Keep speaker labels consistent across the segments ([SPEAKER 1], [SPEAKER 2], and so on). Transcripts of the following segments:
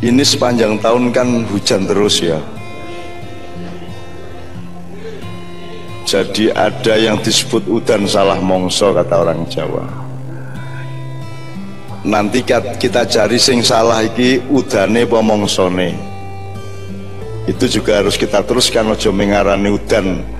[SPEAKER 1] ini sepanjang tahun kan hujan terus ya. Jadi ada yang disebut udan salah mongso kata orang Jawa. Nanti kita cari sing salah iki udane apa mongsone. Itu juga harus kita teruskan ojo mengarani udan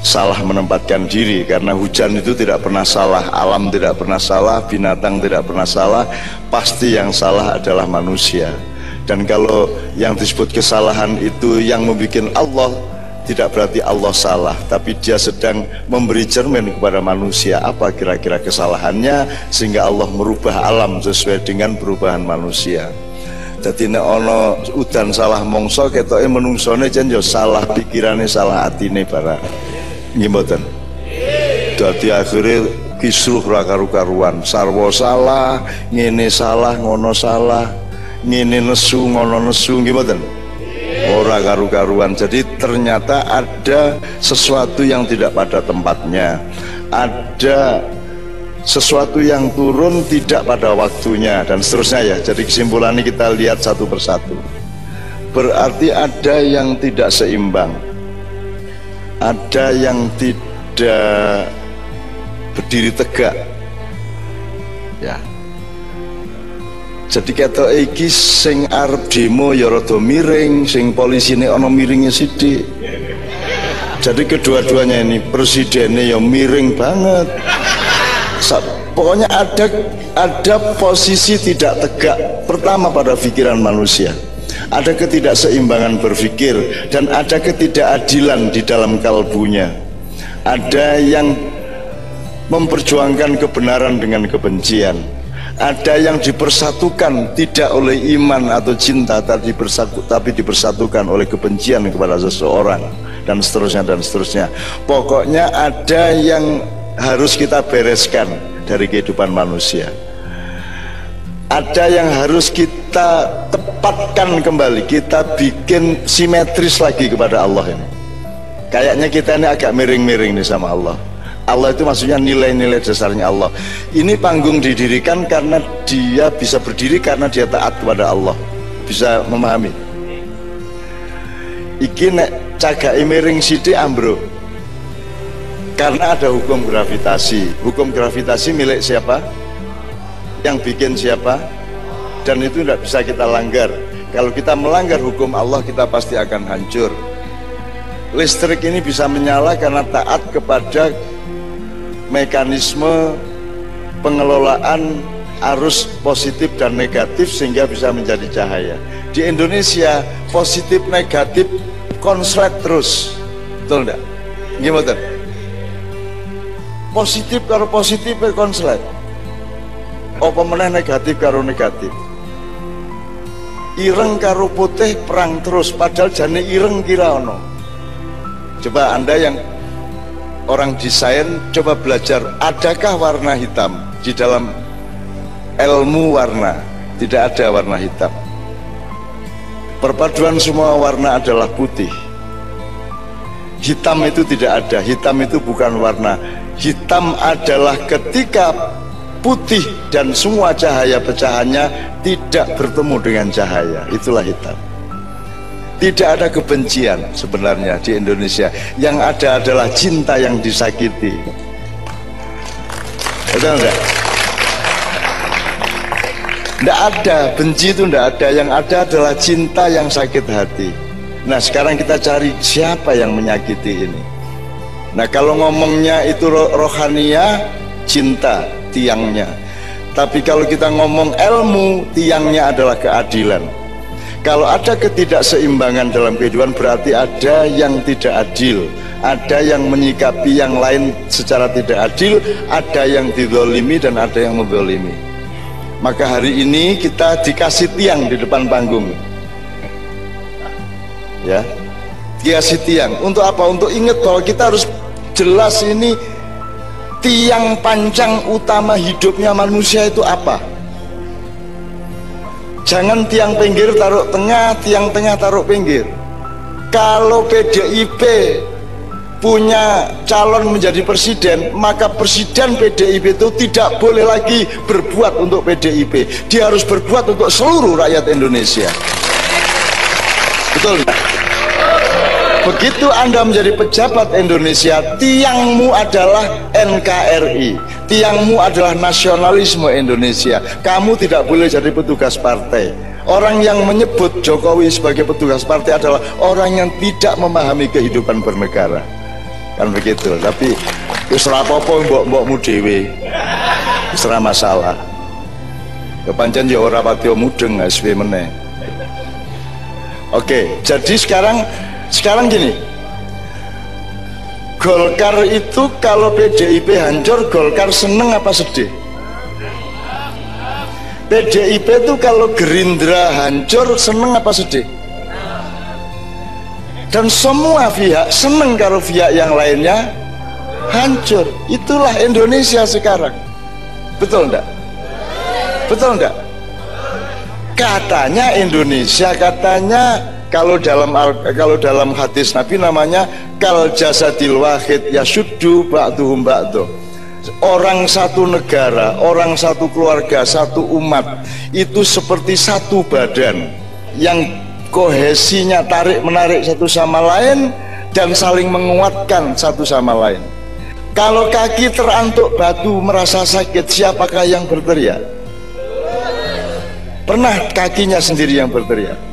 [SPEAKER 1] salah menempatkan diri. Karena hujan itu tidak pernah salah alam tidak pernah salah binatang tidak pernah salah pasti yang salah adalah manusia. Dan kalau yang disebut kesalahan itu yang membuat Allah tidak berarti Allah salah tapi dia sedang memberi cermin kepada manusia apa kira-kira kesalahannya sehingga Allah merubah alam sesuai dengan perubahan manusia. Jadi nek ono udan salah mongso ketoke menungsone jan salah pikirane salah atine barang nggih jadi akhirnya kisruh ra karu-karuan. Sarwa salah ngene salah ngono salah. Ngene nesu ngono nesu nggih ora karu-karuan. Jadi ternyata ada sesuatu yang tidak pada tempatnya. Ada sesuatu yang turun tidak pada waktunya dan seterusnya ya. Jadi kesimpulannya kita lihat satu persatu. Berarti ada yang tidak seimbang ada yang tidak berdiri tegak. Ya. Jadi kata iki sing arep demo ya rada miring sing polisine ana miringnya sithik. Jadi kedua-duanya ini presidennya ya miring banget. Pokoknya ada ada posisi tidak tegak pertama pada pikiran manusia ada ketidakseimbangan berpikir dan ada ketidakadilan di dalam kalbunya. Ada yang memperjuangkan kebenaran dengan kebencian. Ada yang dipersatukan tidak oleh iman atau cinta tapi bersatu, tapi dipersatukan oleh kebencian kepada seseorang dan seterusnya dan seterusnya. Pokoknya ada yang harus kita bereskan dari kehidupan manusia ada yang harus kita tepatkan kembali kita bikin simetris lagi kepada Allah ini. Kayaknya kita ini agak miring-miring nih sama Allah. Allah itu maksudnya nilai-nilai dasarnya Allah. Ini panggung didirikan karena dia bisa berdiri karena dia taat kepada Allah. Bisa memahami? Iki nek cagai miring sidi ambro. Karena ada hukum gravitasi. Hukum gravitasi milik siapa yang bikin siapa? Dan itu tidak bisa kita langgar. Kalau kita melanggar hukum Allah kita pasti akan hancur. Listrik ini bisa menyala karena taat kepada mekanisme pengelolaan arus positif dan negatif sehingga bisa menjadi cahaya. Di Indonesia positif negatif konslet terus. Betul enggak gimana? Positif karo positif konslet apa meneh negatif karo negatif? Ireng karo putih perang terus. Padahal jane ireng kira ono. Coba anda yang orang desain coba belajar adakah warna hitam di dalam ilmu warna? Tidak ada warna hitam. Perpaduan semua warna adalah putih. Hitam itu tidak ada. Hitam itu bukan warna. Hitam adalah ketika putih dan semua cahaya pecahannya tidak bertemu dengan cahaya itulah hitam tidak ada kebencian sebenarnya di Indonesia. Yang ada adalah cinta yang disakiti. Betul enggak? Tidak ada, benci itu tidak ada. Yang ada adalah cinta yang sakit hati. Nah sekarang kita cari siapa yang menyakiti ini. Nah kalau ngomongnya itu rohania, cinta tiangnya. Tapi kalau kita ngomong ilmu, tiangnya adalah keadilan. Kalau ada ketidakseimbangan dalam kehidupan berarti ada yang tidak adil. Ada yang menyikapi yang lain secara tidak adil ada yang didolimi dan ada yang mendolimi. Maka hari ini kita dikasih tiang di depan panggung. Ya. Dikasih tiang. Untuk apa? untuk ingat bahwa kita harus jelas ini tiang panjang utama hidupnya manusia itu apa? Jangan tiang pinggir taruh tengah tiang tengah taruh pinggir. Kalau PDIP punya calon menjadi presiden maka presiden PDIP itu tidak boleh lagi berbuat untuk PDIP dia harus berbuat untuk seluruh rakyat Indonesia. Betul begitu anda menjadi pejabat Indonesia tiangmu adalah NKRI tiangmu adalah nasionalisme Indonesia kamu tidak boleh jadi petugas partai Orang yang menyebut Jokowi sebagai petugas partai adalah orang yang tidak memahami kehidupan bernegara. Kan begitu. Tapi isra apa-apa mbok-mbokmu dhewe. Isra masalah. Kepancen ya ora pati mudeng SW meneh. Oke, jadi sekarang sekarang gini. Golkar itu kalau PDIP hancur, Golkar seneng apa sedih? PDIP itu kalau Gerindra hancur seneng apa sedih? Dan semua pihak seneng kalau pihak yang lainnya hancur. Itulah Indonesia sekarang. Betul enggak? Betul enggak? Katanya Indonesia katanya kalau dalam kalau dalam hadis Nabi namanya kal jasadil wahid yasuddu ba'duhum ba'du orang satu negara, orang satu keluarga, satu umat itu seperti satu badan yang kohesinya tarik menarik satu sama lain dan saling menguatkan satu sama lain. Kalau kaki terantuk batu merasa sakit, siapakah yang berteriak? Pernah kakinya sendiri yang berteriak?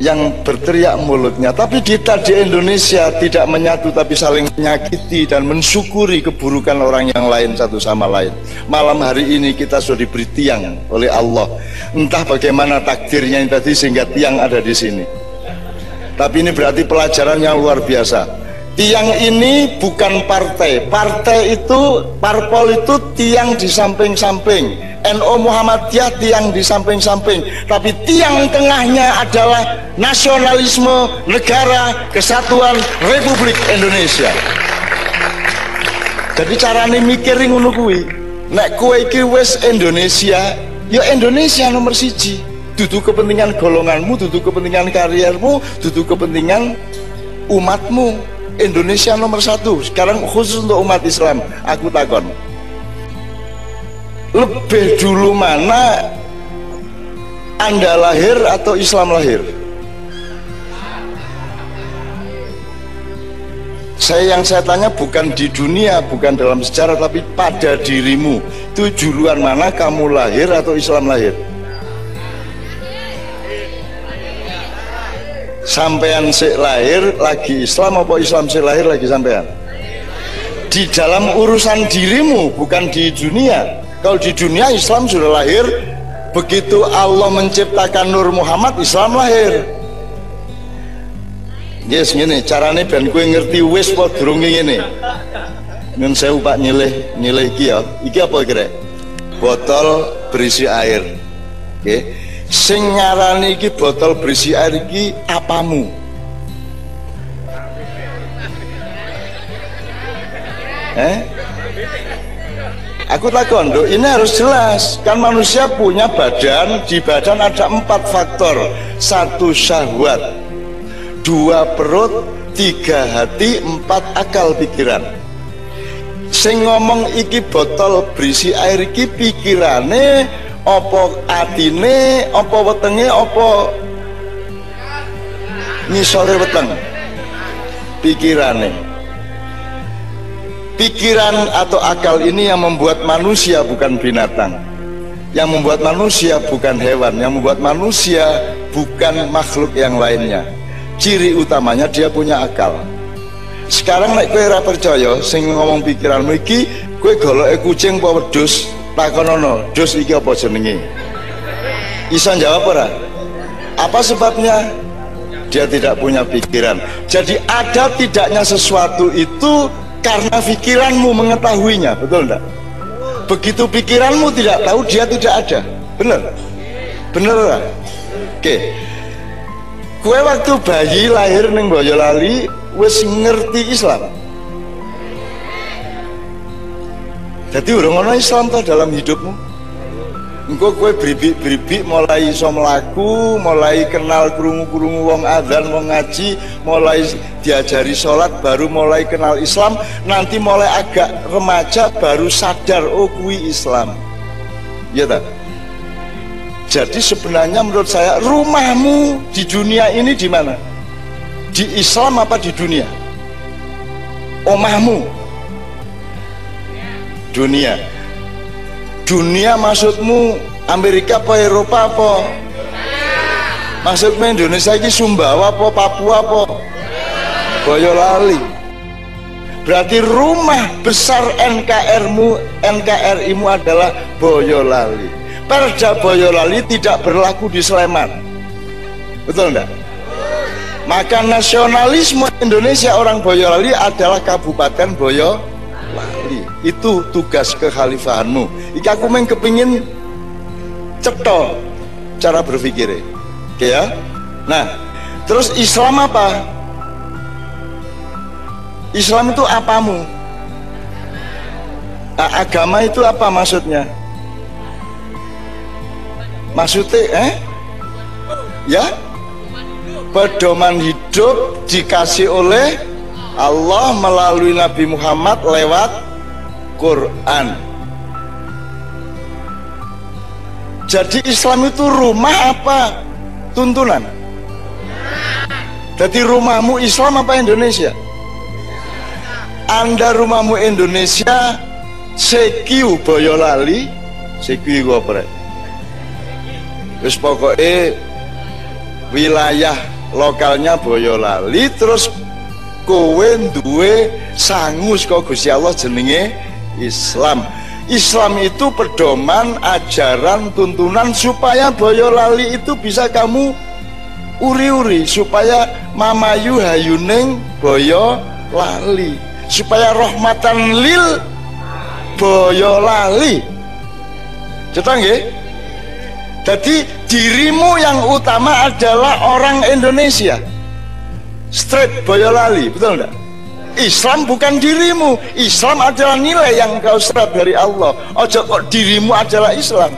[SPEAKER 1] Yang berteriak mulutnya. Tapi kita di Indonesia tidak menyatu tapi saling menyakiti dan mensyukuri keburukan orang yang lain satu sama lain. Malam hari ini kita sudah diberi tiang oleh Allah. Entah bagaimana takdirnya ini tadi sehingga tiang ada di sini. Tapi ini berarti pelajaran yang luar biasa tiang ini bukan partai. Partai itu parpol itu tiang di samping-samping. NO Muhammadiyah tiang di samping-samping. Tapi tiang tengahnya adalah nasionalisme negara kesatuan Republik Indonesia. Jadi carane mikir ngono kuwi nek kowe iki wis Indonesia ya Indonesia nomor siji. Duduk kepentingan golonganmu duduk kepentingan karirmu duduk kepentingan umatmu Indonesia nomor satu. Sekarang khusus untuk umat Islam. Aku takon. Lebih dulu mana anda lahir atau Islam lahir? Saya yang saya tanya bukan di dunia bukan dalam sejarah tapi pada dirimu. Itu juluan mana? Kamu lahir atau Islam lahir sampean si lahir lagi Islam apa Islam si lahir lagi sampean di dalam urusan dirimu bukan di dunia kalau di dunia Islam sudah lahir, begitu Allah menciptakan Nur Muhammad, Islam lahir. Yes, gini, caranya ben gue ngerti wis apa durung. Nun saya Pak nyilih nyilih iki ya. Iki apa kira? Botol berisi air. Oke. Okay. Sing ngarani iki botol berisi air iki apamu? Eh? Aku takon, ini harus jelas. Kan manusia punya badan, di badan ada empat faktor. Satu syahwat, dua perut, tiga hati, empat akal pikiran. Sing ngomong iki botol berisi air iki pikirane opo atine, opo wetenge, opo ngisore weteng? Pikirane. Pikiran atau akal ini yang membuat manusia bukan binatang. Yang membuat manusia bukan hewan. Yang membuat manusia bukan makhluk yang lainnya. Ciri utamanya dia punya akal. Sekarang naik kue percaya sing ngomong pikiran iki kue golok kucing apa wedus takonono dus iki apa jenenge? Bisa jawab ora? Apa sebabnya? Dia tidak punya pikiran. Jadi ada tidaknya sesuatu itu karena pikiranmu mengetahuinya betul enggak begitu pikiranmu tidak tahu dia tidak ada. Benar benar enggak oke. Kue waktu bayi lahir neng Boyolali wes ngerti Islam jadi orang orang Islam tuh dalam hidupmu engko kowe bribik-bribik mulai iso mlaku, mulai kenal krungu-krungu wong adzan, wong ngaji, mulai diajari sholat, baru mulai kenal Islam, nanti mulai agak remaja baru sadar oh kuwi Islam. Ya tak? Jadi sebenarnya menurut saya rumahmu di dunia ini di mana? Di Islam apa di dunia? Omahmu dunia. Dunia maksudmu Amerika apa Eropa apa? Maksudmu Indonesia ini Sumbawa apa Papua apa? Boyolali berarti rumah besar NKRmu NKRImu adalah Boyolali. Perda Boyolali tidak berlaku di Sleman. Betul enggak maka nasionalisme Indonesia orang Boyolali adalah Kabupaten Boyolali itu tugas kekhalifahanmu. Iki aku main kepingin cetol cara berpikir. Oke ya? Nah terus Islam apa? Islam itu apamu? Nah, agama itu apa maksudnya? Maksudnya eh? Ya? Pedoman hidup dikasih oleh Allah melalui Nabi Muhammad lewat Quran Jadi Islam itu rumah apa tuntunan? Jadi rumahmu Islam apa Indonesia? Anda rumahmu Indonesia sekiu Boyolali sekiu apa Terus pokoknya wilayah lokalnya Boyolali terus kowe duwe sangus kok Gusti Allah jenenge Islam Islam itu pedoman, ajaran, tuntunan supaya Boyolali itu bisa kamu uri-uri supaya mamayu hayuning Boyolali supaya rahmatan lil Boyolali Cetak nggih? Jadi dirimu yang utama adalah orang Indonesia. Straight Boyolali, betul enggak? Islam bukan dirimu. Islam adalah nilai yang kau serap dari Allah. Ojo kok dirimu adalah Islam.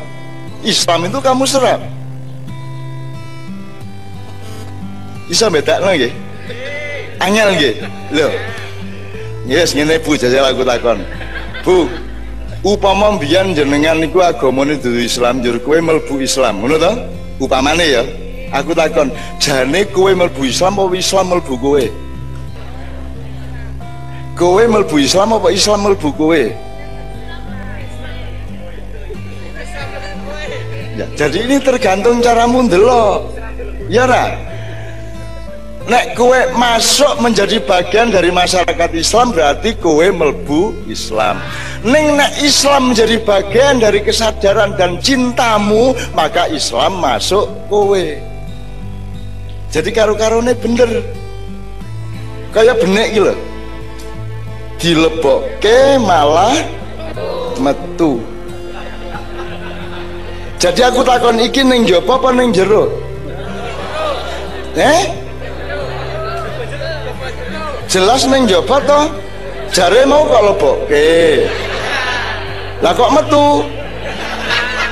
[SPEAKER 1] Islam itu kamu serap. Bisa beda lagi angel lagi lo yes ngene bu jajal aku takon. Bu upama mbiyen jenengan niku agamane dudu Islam jur kowe mlebu Islam. Ngono to? Upamane ya. Aku takon jane kowe mlebu Islam apa Islam mlebu kowe kowe melbu Islam apa Islam melbu kowe? Ya, jadi ini tergantung caramu ndelok. Ya ra? Nek kowe masuk menjadi bagian dari masyarakat Islam berarti kowe melbu Islam. Neng nek Islam menjadi bagian dari kesadaran dan cintamu maka Islam masuk kowe. Jadi karo-karone bener. Kayak benek gitu dilebokke malah metu. Jadi aku takon iki ning jaba apa ning jero? Eh? Jelas ning jaba to? Jare mau kok lebokke. Lah kok metu?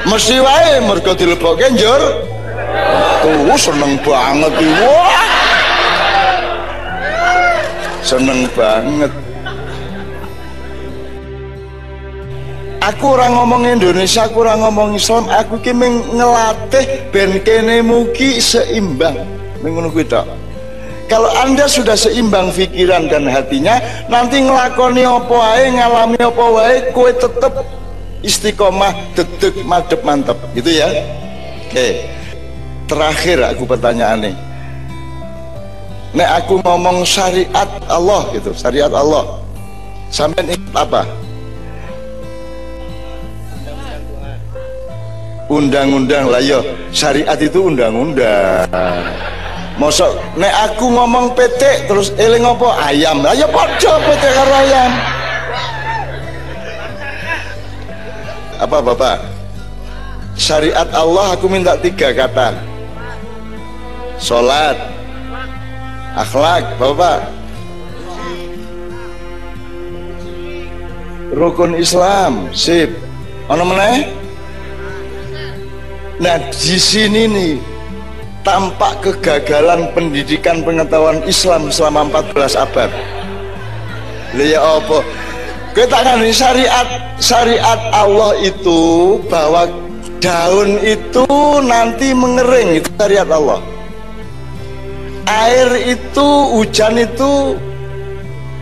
[SPEAKER 1] Mesti wae mergo dilebokke njur. Tuh seneng banget wah! Seneng banget aku orang ngomong Indonesia aku orang ngomong Islam. Aku ki ngelatih ben kene mugi seimbang. Mengono kuwi kalau anda sudah seimbang pikiran dan hatinya nanti ngelakoni apa wae ngalami apa wae kowe tetep istiqomah dedek madep mantep. Gitu ya? Oke. Terakhir aku pertanyaan nih. Nek aku ngomong syariat Allah gitu syariat Allah. Sampai ingat apa undang-undang. Lah yo syariat itu undang-undang. Mosok nek aku ngomong PT terus eling apa? Ayam. Lah ya padha PT karo ayam. Apa bapak? Syariat Allah aku minta tiga kata. Sholat akhlak bapak. Rukun Islam sip. Ono meneh nah di sini nih tampak kegagalan pendidikan pengetahuan Islam selama 14 abad. Lihat apa? Kita kan syariat syariat Allah itu bahwa daun itu nanti mengering itu syariat Allah. Air itu hujan itu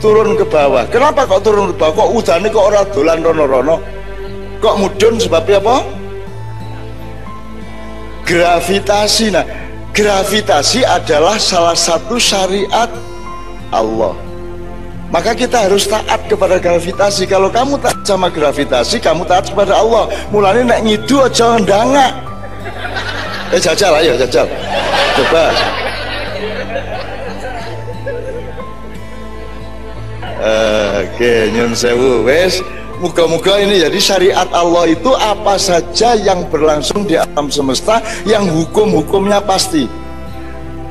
[SPEAKER 1] turun ke bawah. Kenapa kok turun ke bawah? Kok hujannya kok orang dolan rono-rono? Kok mudun sebabnya apa gravitasi. Nah gravitasi adalah salah satu syariat Allah. Maka kita harus taat kepada gravitasi. Kalau kamu taat sama gravitasi kamu taat kepada Allah. Mulanya nak ngidu aja ndangak eh jajal ayo jajal. Coba. Oke, okay, nyun sewu, wes. Muka-muka ini jadi syariat Allah itu apa saja yang berlangsung di alam semesta yang hukum-hukumnya pasti.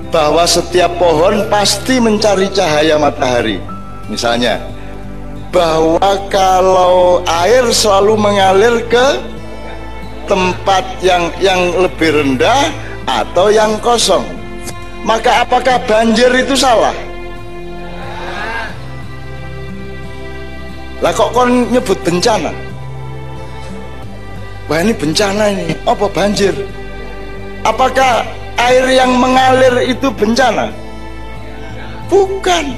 [SPEAKER 1] Bahwa setiap pohon pasti mencari cahaya matahari. Misalnya bahwa kalau air selalu mengalir ke tempat yang yang lebih rendah atau yang kosong. Maka apakah banjir itu salah lah kok kon nyebut bencana? Wah ini bencana ini. Apa banjir? Apakah air yang mengalir itu bencana? Bukan.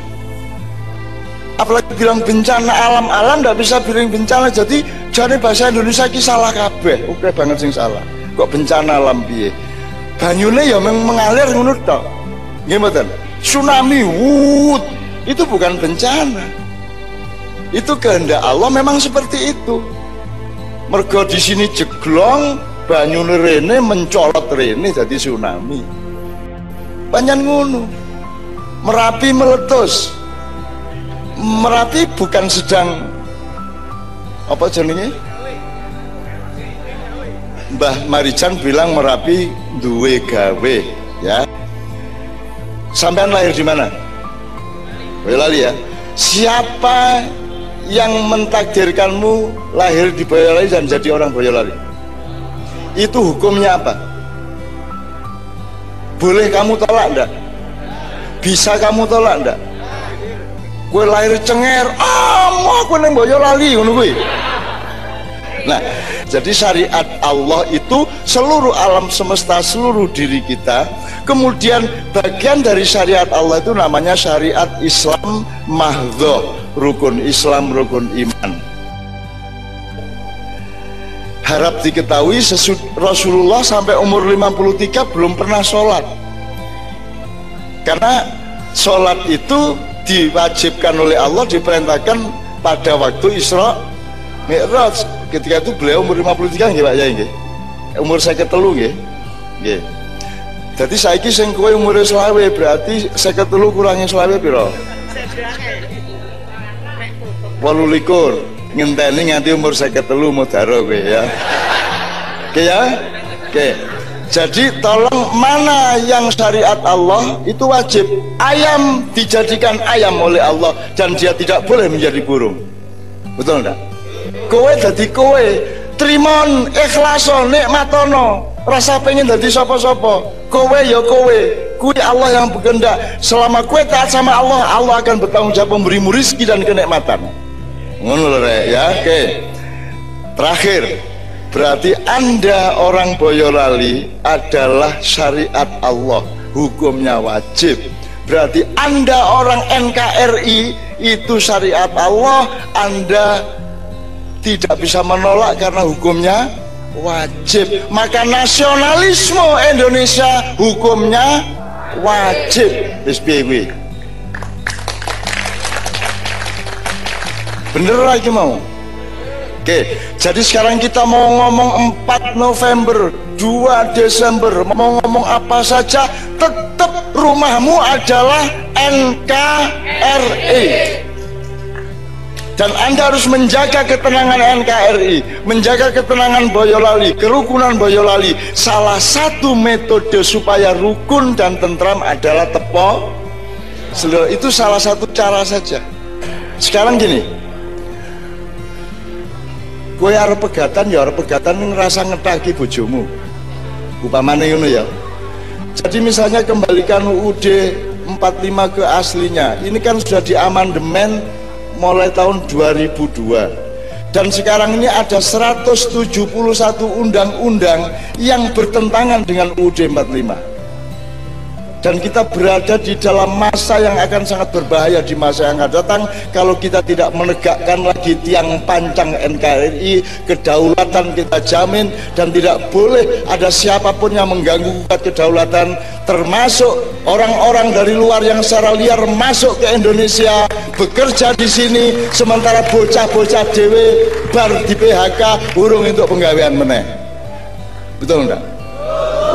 [SPEAKER 1] Apalagi bilang bencana alam-alam tidak bisa bilang bencana. Jadi jadi bahasa Indonesia ini salah kabeh. Oke banget sing salah. Kok bencana alam piye? Banyune ya mengalir ngono tok. Nggih tsunami wut itu bukan bencana itu kehendak Allah memang seperti itu mergo di sini jeglong banyune rene mencolot rene jadi tsunami banyak ngono merapi meletus Merapi bukan sedang apa jenenge? Mbah Marijan bilang Merapi duwe gawe ya. Sampean lahir di mana? Boyolali ya. Siapa yang mentakdirkanmu lahir di Boyolali dan jadi orang Boyolali? Itu hukumnya apa? Boleh kamu tolak enggak? Bisa kamu tolak enggak? gue lahir cenger ah mau aku neng lali ngono gue nah jadi syariat Allah itu seluruh alam semesta seluruh diri kita kemudian bagian dari syariat Allah itu namanya syariat Islam mahdoh rukun Islam rukun iman. Harap diketahui Rasulullah sampai umur 53 belum pernah sholat. Karena sholat itu diwajibkan oleh Allah diperintahkan pada waktu Isra Mi'raj. Ketika itu beliau umur 53 nggih Pak ya umur saya ketelu nggih. Nggih. Jadi saiki sing kowe umur selawe berarti saya ketelu kurangnya selawe piro walu likur ngenteni nganti umur saya ketelu mau kowe ya oke ya oke jadi tolong mana yang syariat Allah itu wajib. Ayam dijadikan ayam oleh Allah dan dia tidak boleh menjadi burung. Betul enggak? Kowe jadi kowe, trimon ikhlaso nikmatono, rasa pengen jadi sopo-sopo. Kowe ya kowe, kui Allah yang berkehendak. Selama kowe taat sama Allah, Allah akan bertanggung jawab memberimu rizki dan kenikmatan. Ngono ya. Oke. Terakhir, Berarti Anda orang Boyolali adalah syariat Allah, hukumnya wajib. Berarti Anda orang NKRI itu syariat Allah, Anda tidak bisa menolak karena hukumnya wajib. Maka nasionalisme Indonesia hukumnya wajib. SPW. Bener lagi mau? Oke, jadi sekarang kita mau ngomong 4 November, 2 Desember, mau ngomong apa saja, tetap rumahmu adalah NKRI. Dan Anda harus menjaga ketenangan NKRI, menjaga ketenangan Boyolali, kerukunan Boyolali. Salah satu metode supaya rukun dan tentram adalah tepo. Itu salah satu cara saja. Sekarang gini, gue arep pegatan ya arep pegatan ngerasa ngetagi bojomu. Upamane ngono ya. Jadi misalnya kembalikan UUD 45 ke aslinya. Ini kan sudah diamandemen mulai tahun 2002 dan sekarang ini ada 171 undang-undang yang bertentangan dengan UUD 45 dan kita berada di dalam masa yang akan sangat berbahaya di masa yang akan datang kalau kita tidak menegakkan lagi tiang pancang NKRI kedaulatan kita jamin dan tidak boleh ada siapa pun yang mengganggu kedaulatan termasuk orang-orang dari luar yang secara liar masuk ke Indonesia bekerja di sini sementara bocah-bocah dewe bar di PHK burung untuk penggawean meneh betul enggak?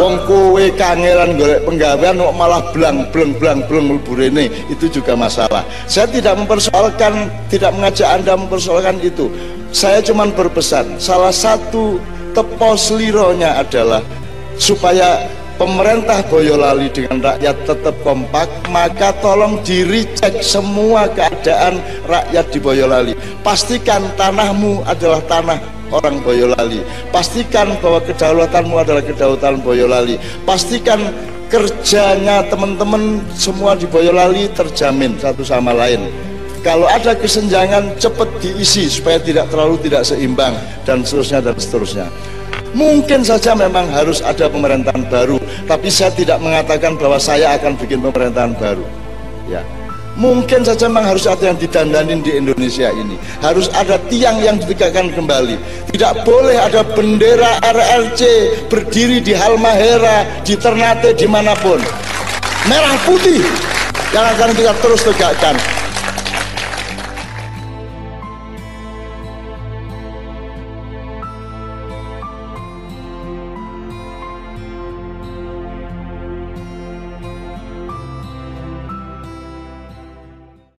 [SPEAKER 1] Wong kowe kangelan golek penggawean kok malah blang blang blang blang ini itu juga masalah. Saya tidak mempersoalkan tidak mengajak anda mempersoalkan itu. Saya cuma berpesan salah satu tepos lironya adalah supaya pemerintah Boyolali dengan rakyat tetap kompak maka tolong diricek semua keadaan rakyat di Boyolali. Pastikan tanahmu adalah tanah orang Boyolali. Pastikan bahwa kedaulatanmu adalah kedaulatan Boyolali. Pastikan kerjanya teman-teman semua di Boyolali terjamin satu sama lain. Kalau ada kesenjangan cepat diisi supaya tidak terlalu tidak seimbang dan seterusnya dan seterusnya. Mungkin saja memang harus ada pemerintahan baru tapi saya tidak mengatakan bahwa saya akan bikin pemerintahan baru. Ya Mungkin saja memang harus ada yang didandanin di Indonesia ini. Harus ada tiang yang ditegakkan kembali. Tidak boleh ada bendera RRC berdiri di Halmahera, di Ternate, di mana pun. Merah putih yang akan kita terus tegakkan.